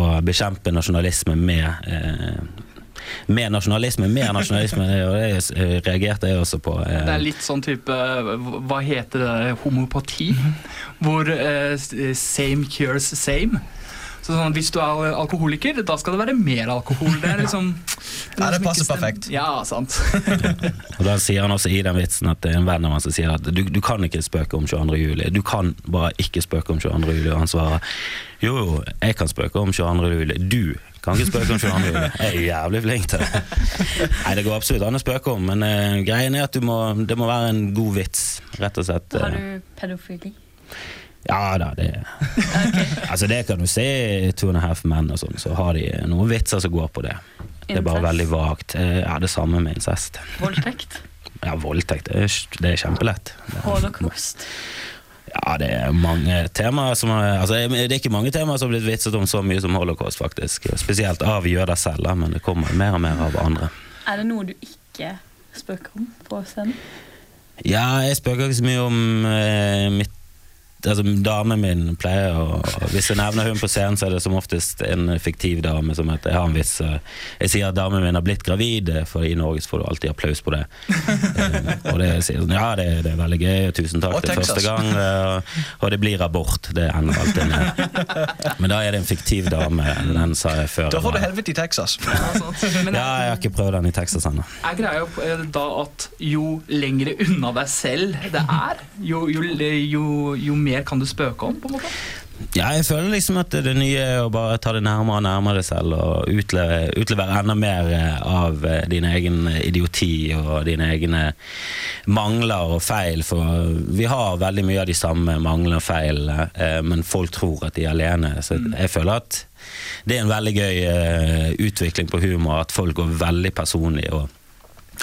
å bekjempe nasjonalisme med eh, med nasjonalisme, mer nasjonalisme, og det eh, reagerte jeg også på. eh, Det er litt sånn type Hva heter det? Homopati? Hvor eh, same cures same. Så sånn, Hvis du er alkoholiker, da skal det være mer alkohol. Det er liksom [laughs] Ja, det passer perfekt. Ja, sant. [laughs] Og Da sier han også i den vitsen at det er en venn av ham som sier at du, du kan ikke spøke om 22. juli. Du kan bare ikke spøke om 22. juli. Og han svarer jo, jo, jeg kan spøke om 22. juli. Du kan ikke spøke om 22. juli. Jeg er jævlig flink til det. Nei, det går absolutt an å spøke om, men uh, greien er at du må, det må være en god vits, rett og slett. Har du pedofili? Ja da, det Altså det kan du se i Two and a Half Men og sånn, så har de noen vitser som går på det. Det er bare veldig vagt. Eh, Ja, det samme med incest. Voldtekt? Ja, voldtekt det er, det er kjempelett. Holocaust? Ja, det er mange temaer som har, altså, Det er ikke mange temaer som har blitt vitset om så mye som holocaust, faktisk. Spesielt av jøder selv, men det kommer mer og mer av andre. Er det noe du ikke spøker om på scenen? Ja, jeg spøker ikke så mye om eh, mitt Altså, Damen min pleier å Hvis jeg nevner hun på scenen, så er det som oftest en fiktiv dame. som heter, Jeg har en vits eh, Jeg sier at damen min har blitt gravid, eh, for i Norge får du alltid applaus på det. [laughs] Eh, og det sier sånn Ja, det, det er veldig gøy, tusen takk, det er første gang. og det blir abort. Det ender alltid med. [laughs] Men da er det en fiktiv dame. Den sa jeg før. Da får du helvete i Texas. Men [laughs] Ja, jeg har ikke prøvd den i Texas ennå. Er greia eh, da at jo lengre unna deg selv det er, jo, jo, jo, jo mer kan du spøke om? på en måte? Ja, jeg føler liksom at det nye er å bare ta det nærmere og nærmere deg selv og utlevere, utlevere enda mer eh, av eh, din egen idioti og dine egne mangler og feil. For vi har veldig mye av de samme manglene og feilene, eh, men folk tror at de er alene. Så jeg føler at det er en veldig gøy utvikling på humor, at folk går veldig personlig og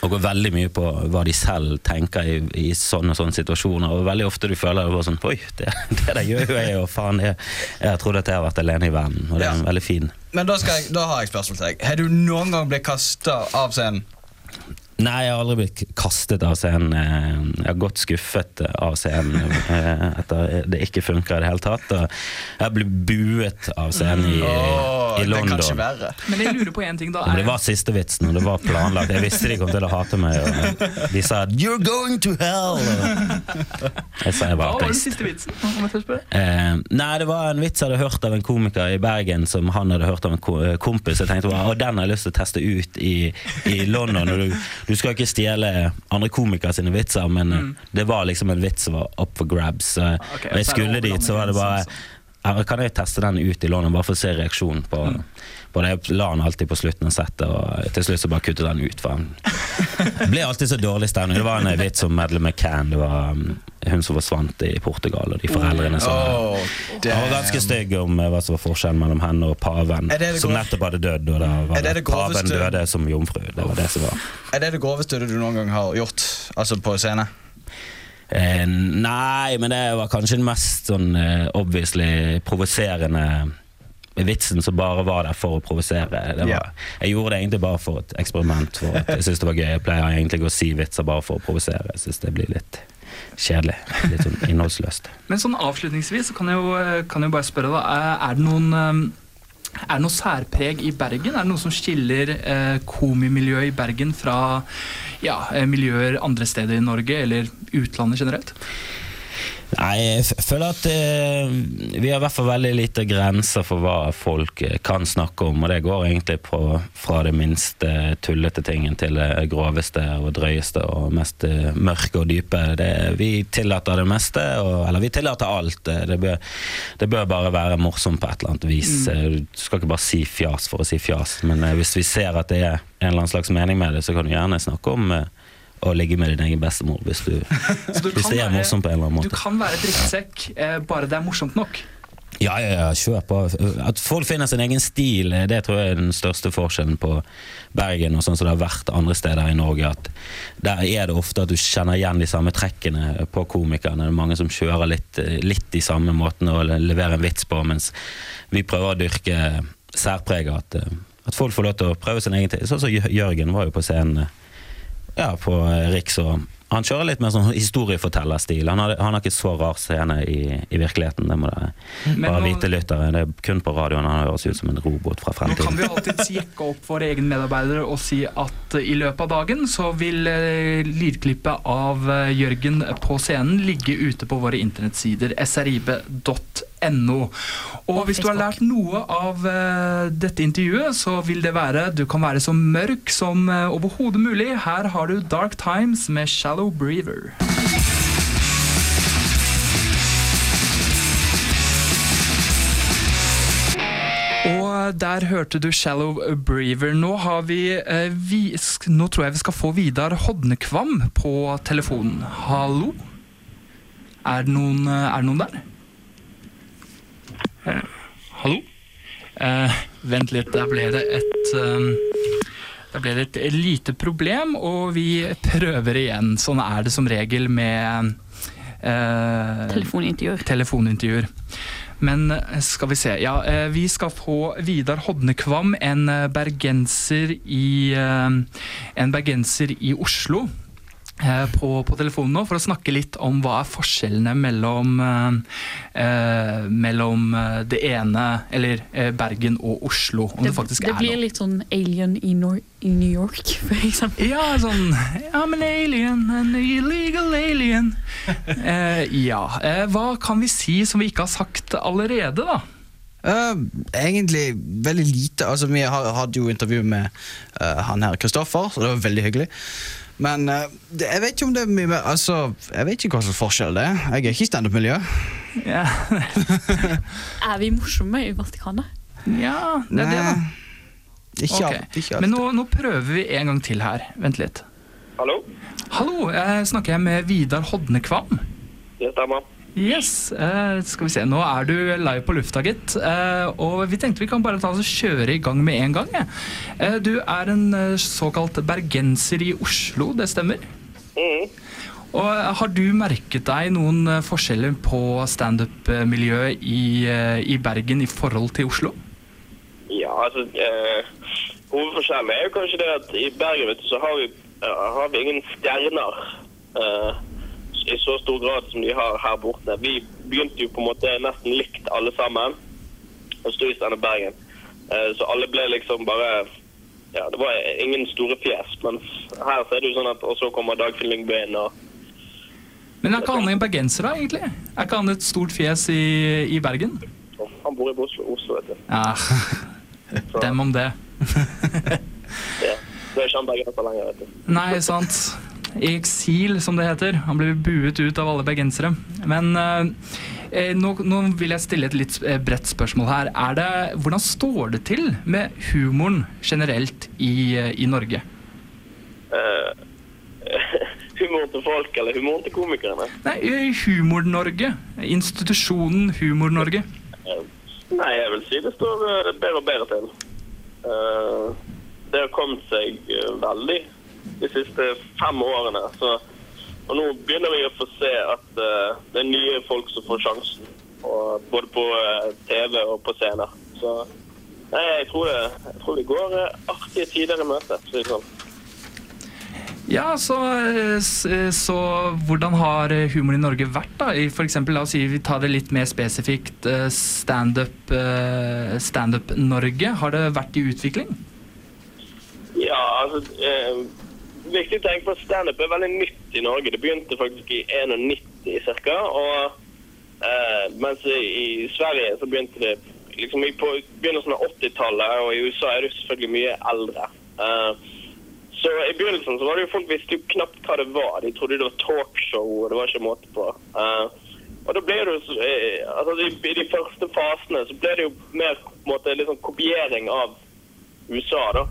og går veldig mye på hva de selv tenker i, i sånne og sånne situasjoner. Og veldig ofte du føler det bare sånn Oi, det, [laughs] det der gjør jo jeg, og faen, jeg, jeg trodde at jeg har vært alene i verden. Og det er ja. veldig fin. Men da, jeg, da har jeg et spørsmål til deg. Har du noen gang blitt kasta av scenen? Nei, jeg har aldri blitt kastet av scenen. Jeg har gått skuffet av scenen eh, etter det ikke funker i det hele tatt. Og jeg ble buet av scenen i, Åh, i det er ikke verre. Men jeg lurer på en ting da. Men det var siste vitsen, og det var planlagt. Jeg visste de kom til å hate meg. Og de sa 'you're going to hell'. Jeg sa jeg var hva var den siste vitsen? Om jeg spør? Eh, nei, det var en vits jeg hadde hørt av en komiker i Bergen som han hadde hørt av en eh, kompis. Jeg tenkte «Å, den har jeg lyst til å teste ut i, i London. Og du, du skal ikke stjele andre komikere sine vitser, men mm. det var liksom en vits som var up for grabs. Så, Ok, og jeg skulle dit, så var det bare ja, Kan jeg teste den ut i London, bare for å se reaksjonen på, på det? Jeg la den alltid på slutten av settet, og til slutt så bare kuttet den ut. For han det [laughs] ble alltid så dårlig stemning. Det var en vits om Madeleine McCann. Det var um, hun som forsvant i Portugal, og de foreldrene som Oh, Han var ganske stygg om eh, hva som var forskjellen mellom henne og paven, det det som nettopp hadde dødd. Og da var det det det paven døde som jomfru. Det var det som var. Er det det groveste du noen gang har gjort? Altså på scene? Eh, nei, men det var kanskje den mest sånn eh, obviously provoserende vitsen som bare var der for å provosere. Yeah. Jeg gjorde det egentlig bare for et eksperiment. For at jeg synes det var gøy Jeg pleier egentlig ikke å si vitser bare for å provosere. Jeg synes det blir litt kjedelig. Litt sånn innholdsløst. [laughs] Men sånn avslutningsvis så kan jeg jo, kan jeg bare spørre, da. Er- det noen eh, er det noe særpreg i Bergen? Er det noe som skiller eh, komimiljøet i Bergen fra ja, eh, miljøer andre steder i Norge, eller utlandet generelt? Nei, jeg føler at eh, vi har i hvert fall veldig lite grenser for hva folk eh, kan snakke om, og det går egentlig på, fra det minste tullete tingen til det groveste og drøyeste og mest eh, mørke og dype. Det, vi tillater det meste, og, eller vi tillater alt. Eh, Det bør, det bør bare være morsomt på et eller annet vis. Mm. Du skal ikke bare si fjas for å si fjas, men hvis vi ser at det er en eller annen slags mening med det, så kan du gjerne snakke om eh, å ligge med din egen bestemor hvis, du, [laughs] du hvis det er morsomt på en eller annen måte. Du kan være drittsekk, eh, bare det er morsomt nok. Ja, ja, ja, kjør på. At folk finner sin egen stil, eh, det tror jeg er den største forskjellen på Bergen og sånn som det har vært andre steder i Norge. At der er det ofte at du kjenner igjen de samme trekkene på komikerne. Det er mange som kjører litt, eh, litt de samme måtene å leverer levere en vits på, mens vi prøver å dyrke særpreget. At, eh, at folk får lov til å prøve sin egen ting. Sånn som Jørgen var jo på scenen ja, på Riks. Og han kjører litt mer sånn historiefortellerstil. Han har, han har ikke så rar scene i, i virkeligheten. Det må dere bare nå- vite, lyttere. Det er kun på radioen han høres ut som en robot fra fremtiden. Nå kan vi alltid jekke opp våre egne medarbeidere og si at eh, i løpet av dagen så vil eh, lydklippet av eh, Jørgen på scenen ligge ute på våre internettsider srib.no. Og hvis du har lært noe av eh, dette intervjuet, så vil det være du kan være så mørk som eh, overhodet mulig. Her har du Dark Times med Shallow Breather. Og der hørte du Shallow Breaver'. Nå, har vi, eh, vi, nå tror jeg vi skal få Vidar Hodnekvam på telefonen. Hallo? Er det noen, eh, er det noen der? Eh, hallo? Eh, vent litt, der ble det et eh, Der ble det et lite problem, og vi prøver igjen. Sånn er det som regel med eh, Telefonintervjuer. telefonintervjuer. Men eh, skal vi se Ja, eh, vi skal få Vidar Hodnekvam, en eh, bergenser i eh, En bergenser i Oslo. Eh, På, på telefonen nå for å snakke litt om hva er forskjellene mellom eh, eh, Mellom eh, det ene, eller eh, Bergen og Oslo. Om det, Det, faktisk det er blir litt sånn alien i, Nor i New York, [laughs] for eksempel. Ja, sånn I'm an alien, an illegal alien. Eh, ja. Eh, hva kan vi si som vi ikke har sagt allerede, da? Uh, egentlig veldig lite. Altså, vi har hadde jo intervju med uh, han her Kristoffer, så det var veldig hyggelig. Men eh, det, jeg vet ikke om det er mye mer Altså, jeg vet ikke hva slags forskjell det er. Jeg er ikke i standup-miljø. Ja. [laughs] Er vi morsomme i Vatikanet? Ja, det er det, da. Ikke okay. alt- ikke alt. Men nå, nå prøver vi en gang til her. Vent litt. Hallo? Hallo, jeg snakker jeg med Vidar Hodnekvam? Det stemmer. Yes, Uh, skal vi se. Nå er du live på lufta, gitt. Uh, og vi tenkte vi kan bare ta oss og kjøre i gang med en gang. Ja. Uh, du er en eh, såkalt bergenser i Oslo, det stemmer? Mhm. Og eh, Har du merket deg noen eh, forskjeller på standup-miljøet i, eh, i Bergen i forhold til Oslo? Ja, altså eh, Hovedforskjellen er jo kanskje det at i Bergen vet du, så har vi, eh, har vi ingen stjerner eh, i så stor grad som de har her borte. Vi begynte jo på en måte nesten likt alle sammen og sto i Stande Bergen. Eh, så alle ble liksom bare Ja, det var ingen store fjes, men her så er det jo sånn at Og så kommer Dagfinn Lyngbø inn og Men er ikke han en bergenser, da, egentlig? Er ikke han et stort fjes i, i Bergen? Han bor i Oslo, Oslo vet du. [laughs] Ja, dem om det. Ja. Det er ikke han bergenser lenger, vet du. Nei, sant. I eksil, som det heter. Han ble buet ut av alle bergensere. Men eh, eh, nå, nå vil jeg stille et litt eh, bredt spørsmål her. Er det, hvordan står det til med humoren generelt i, eh, i Norge? Eh, [laughs] humoren til folk, eller humoren til komikerne? Nei, Humor-Norge. Institusjonen Humor-Norge. Uh, Nei, jeg vil si det står bedre og bedre til. Eh, det har kommet seg eh, veldig de siste fem årene. Så, og nå begynner vi å få se at uh, det er nye folk som får sjansen. Og, både på uh, TV og på scener. Så nei, jeg tror det, jeg tror det går uh, artige tider i møte. sånn. Ja, så, eh, eh, så hvordan har humoren humor i Norge vært, da? I for eksempel, la oss si vi tar det litt mer spesifikt. eh, Standup eh, Standup Norge, har det vært i utvikling? Ja, altså eh, Viktig å tenke på at standup er veldig nytt i Norge. Det begynte faktisk i 91 90 cirka. Og eh, mens i, Sverige så begynte det liksom på begynnelsen av 80-tallet, og i USA er det selvfølgelig mye eldre. Eh, så i begynnelsen så var det jo folk visste jo knapt hva det var. De trodde det var talkshow, og det var ikke måte på. Eh, og da ble det jo, eh, altså de, I de første fasene så ble det jo mer på en måte, litt sånn kopiering av USA, da.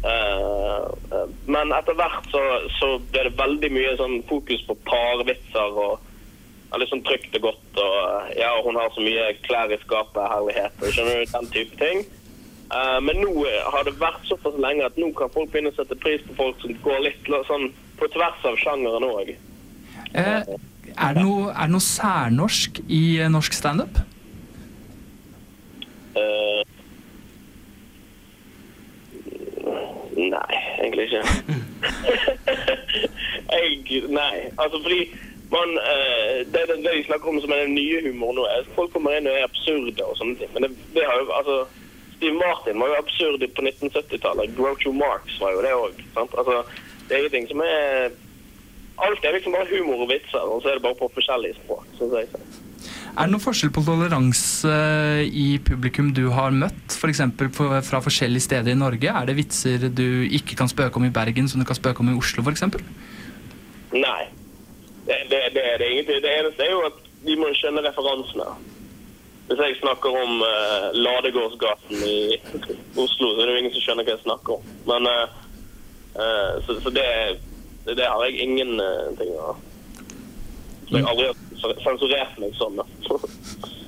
Eh, eh, men etter hvert så, så ble det veldig mye sånn fokus på parvitser og litt sånn trygt og godt. Og eh, ja, hun har så mye klær i skapet, herlighet, og skjønner du, den type ting. Men nå har det vært såpass lenge at nå kan folk begynne å sette pris på folk som går litt sånn på tvers av sjangeren òg. Er, er det noe særnorsk i norsk standup? Eh, nei, egentlig ikke. [laughs] jeg, nei, altså fordi man, eh, det, det, det de snakker om som er den nye humoren nå, er at folk kommer inn og er absurde og sånne ting. Men det, det har jo, altså, Steve Martin var jo absurd på 1970-tallet. Groucho Marx var jo det òg. Altså, det er ingenting som er Alt er liksom bare humor og vitser, og så er det bare på forskjellige språk. Synes jeg. Er det noen forskjell på toleranse i publikum du har møtt, f.eks. fra forskjellige steder i Norge? Er det vitser du ikke kan spøke om i Bergen som du kan spøke om i Oslo, f.eks.? Nei. Det, det, det, det er ingenting. Det eneste er jo at de må skjønne referansene. Hvis jeg snakker om uh, Ladegårdsgaten i [laughs] Oslo, så er det jo ingen som skjønner hva jeg snakker om. Men uh, uh, Så, så det, det, det har jeg ingen eh, ting å Så jeg har aldri sensurert meg sånn. [laughs]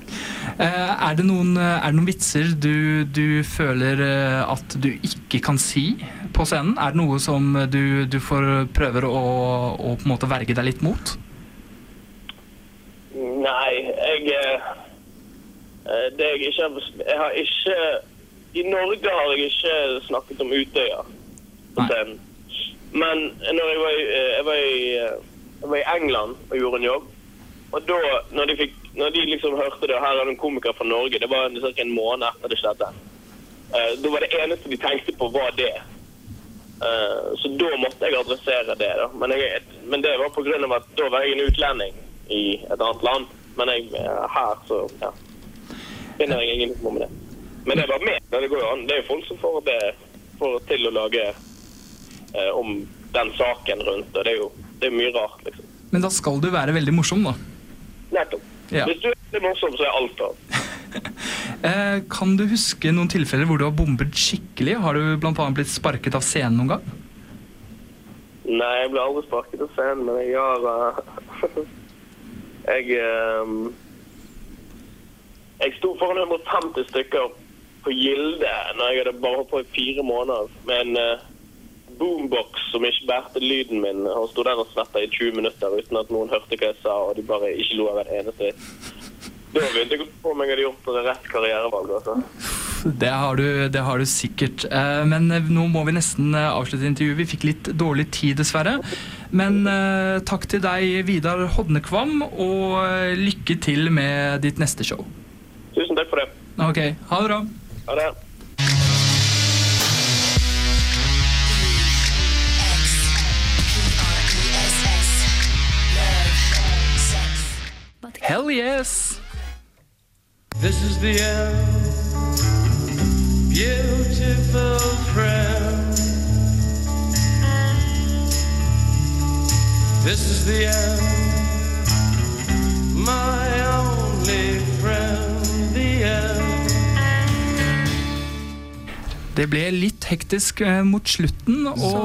Eh, er, det noen, eh, er det noen vitser du, du føler eh, at du ikke kan si på scenen? Er det noe som du, du får prøver å, å på en måte verge deg litt mot? Nei, jeg Det jeg ikke har Jeg har ikke I Norge har jeg ikke snakket om Utøya på scenen. Men når jeg var, i, jeg, var i, jeg var i England og gjorde en jobb, og da når de, fikk, når de liksom hørte det, her er det en komiker fra Norge, det var ca. en måned etter det skjedde, uh, da var det eneste de tenkte på, var det. Uh, så da måtte jeg adressere det. da. Men, jeg, men det var av at da var jeg en utlending i et annet land. Men jeg, eh, her så ja, finner jeg ingen informasjon med det. Men det var med. Det går jo an. Det er jo folk som får det får til å lage eh, om den saken rundt, og det er jo det er mye rart, liksom. Men da skal du være veldig morsom, da. Nettopp. Ja. Hvis du er litt morsom, så er alt av. [laughs] Eh, kan du huske noen tilfeller hvor du har bombet skikkelig? Har du annet blitt sparket av scenen noen gang? Nei, jeg ble aldri sparket av scenen, men jeg har eh, [laughs] Jeg um, Jeg sto foran 150 stykker på Gilde når jeg hadde bare holdt på i fire måneder med en eh, boombox som ikke bærte lyden min, og sto der og svetta i 20 minutter uten at noen hørte hva jeg sa, og de bare ikke lo av en eneste Da begynte jeg å på om jeg hadde gjort rett karrierevalg. altså. Det har du, det har du sikkert. Eh, Men eh, nå må vi nesten eh, avslutte intervjuet. Vi fikk litt dårlig tid, dessverre. Men takk til deg, Vidar Hodnekvam, og lykke til med ditt neste show. Tusen takk for det. Ok, ha det bra. Ha det. Hell yes! This is the end, beautiful friend. This is the end, my only friend, the end. Det ble litt hektisk eh, mot slutten, og Så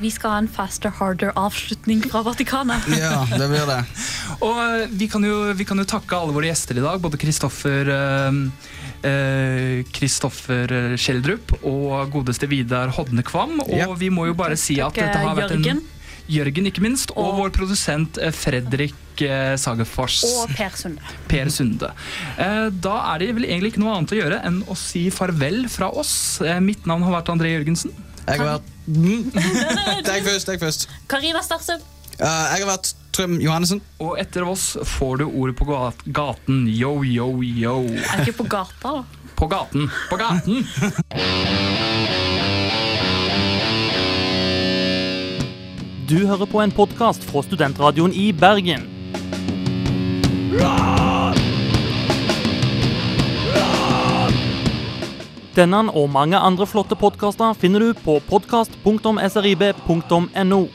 vi skal ha en faster, harder avslutning fra Vatikanet. Ja, det blir det. [laughs] Og eh, vi kan, jo, vi kan jo takke alle våre gjester i dag, både Kristoffer eh, eh, Kristoffer Schjelderup og godeste Vidar Hodnekvam. Og Ja. vi må jo bare si at dette har vært en Jørgen, ikke minst, og, vår produsent eh, Fredrik eh, Sagefors. Og Per Sunde. Per Sunde. Eh, Da er det vel egentlig ikke noe annet å gjøre enn å si farvel fra oss. Eh, Mitt navn har vært André Jørgensen. Jeg har vært. [laughs] Deg først, deg først. Karina Starsø. Uh, jeg har vært Trym Johannessen. Og etter oss får du ordet på gaten. Yo, yo, yo. Er ikke på gata, da. På gaten. På gaten. Du hører på en podkast fra Studentradioen i Bergen. Denne og mange andre flotte podkaster finner du på podkast.srib.no.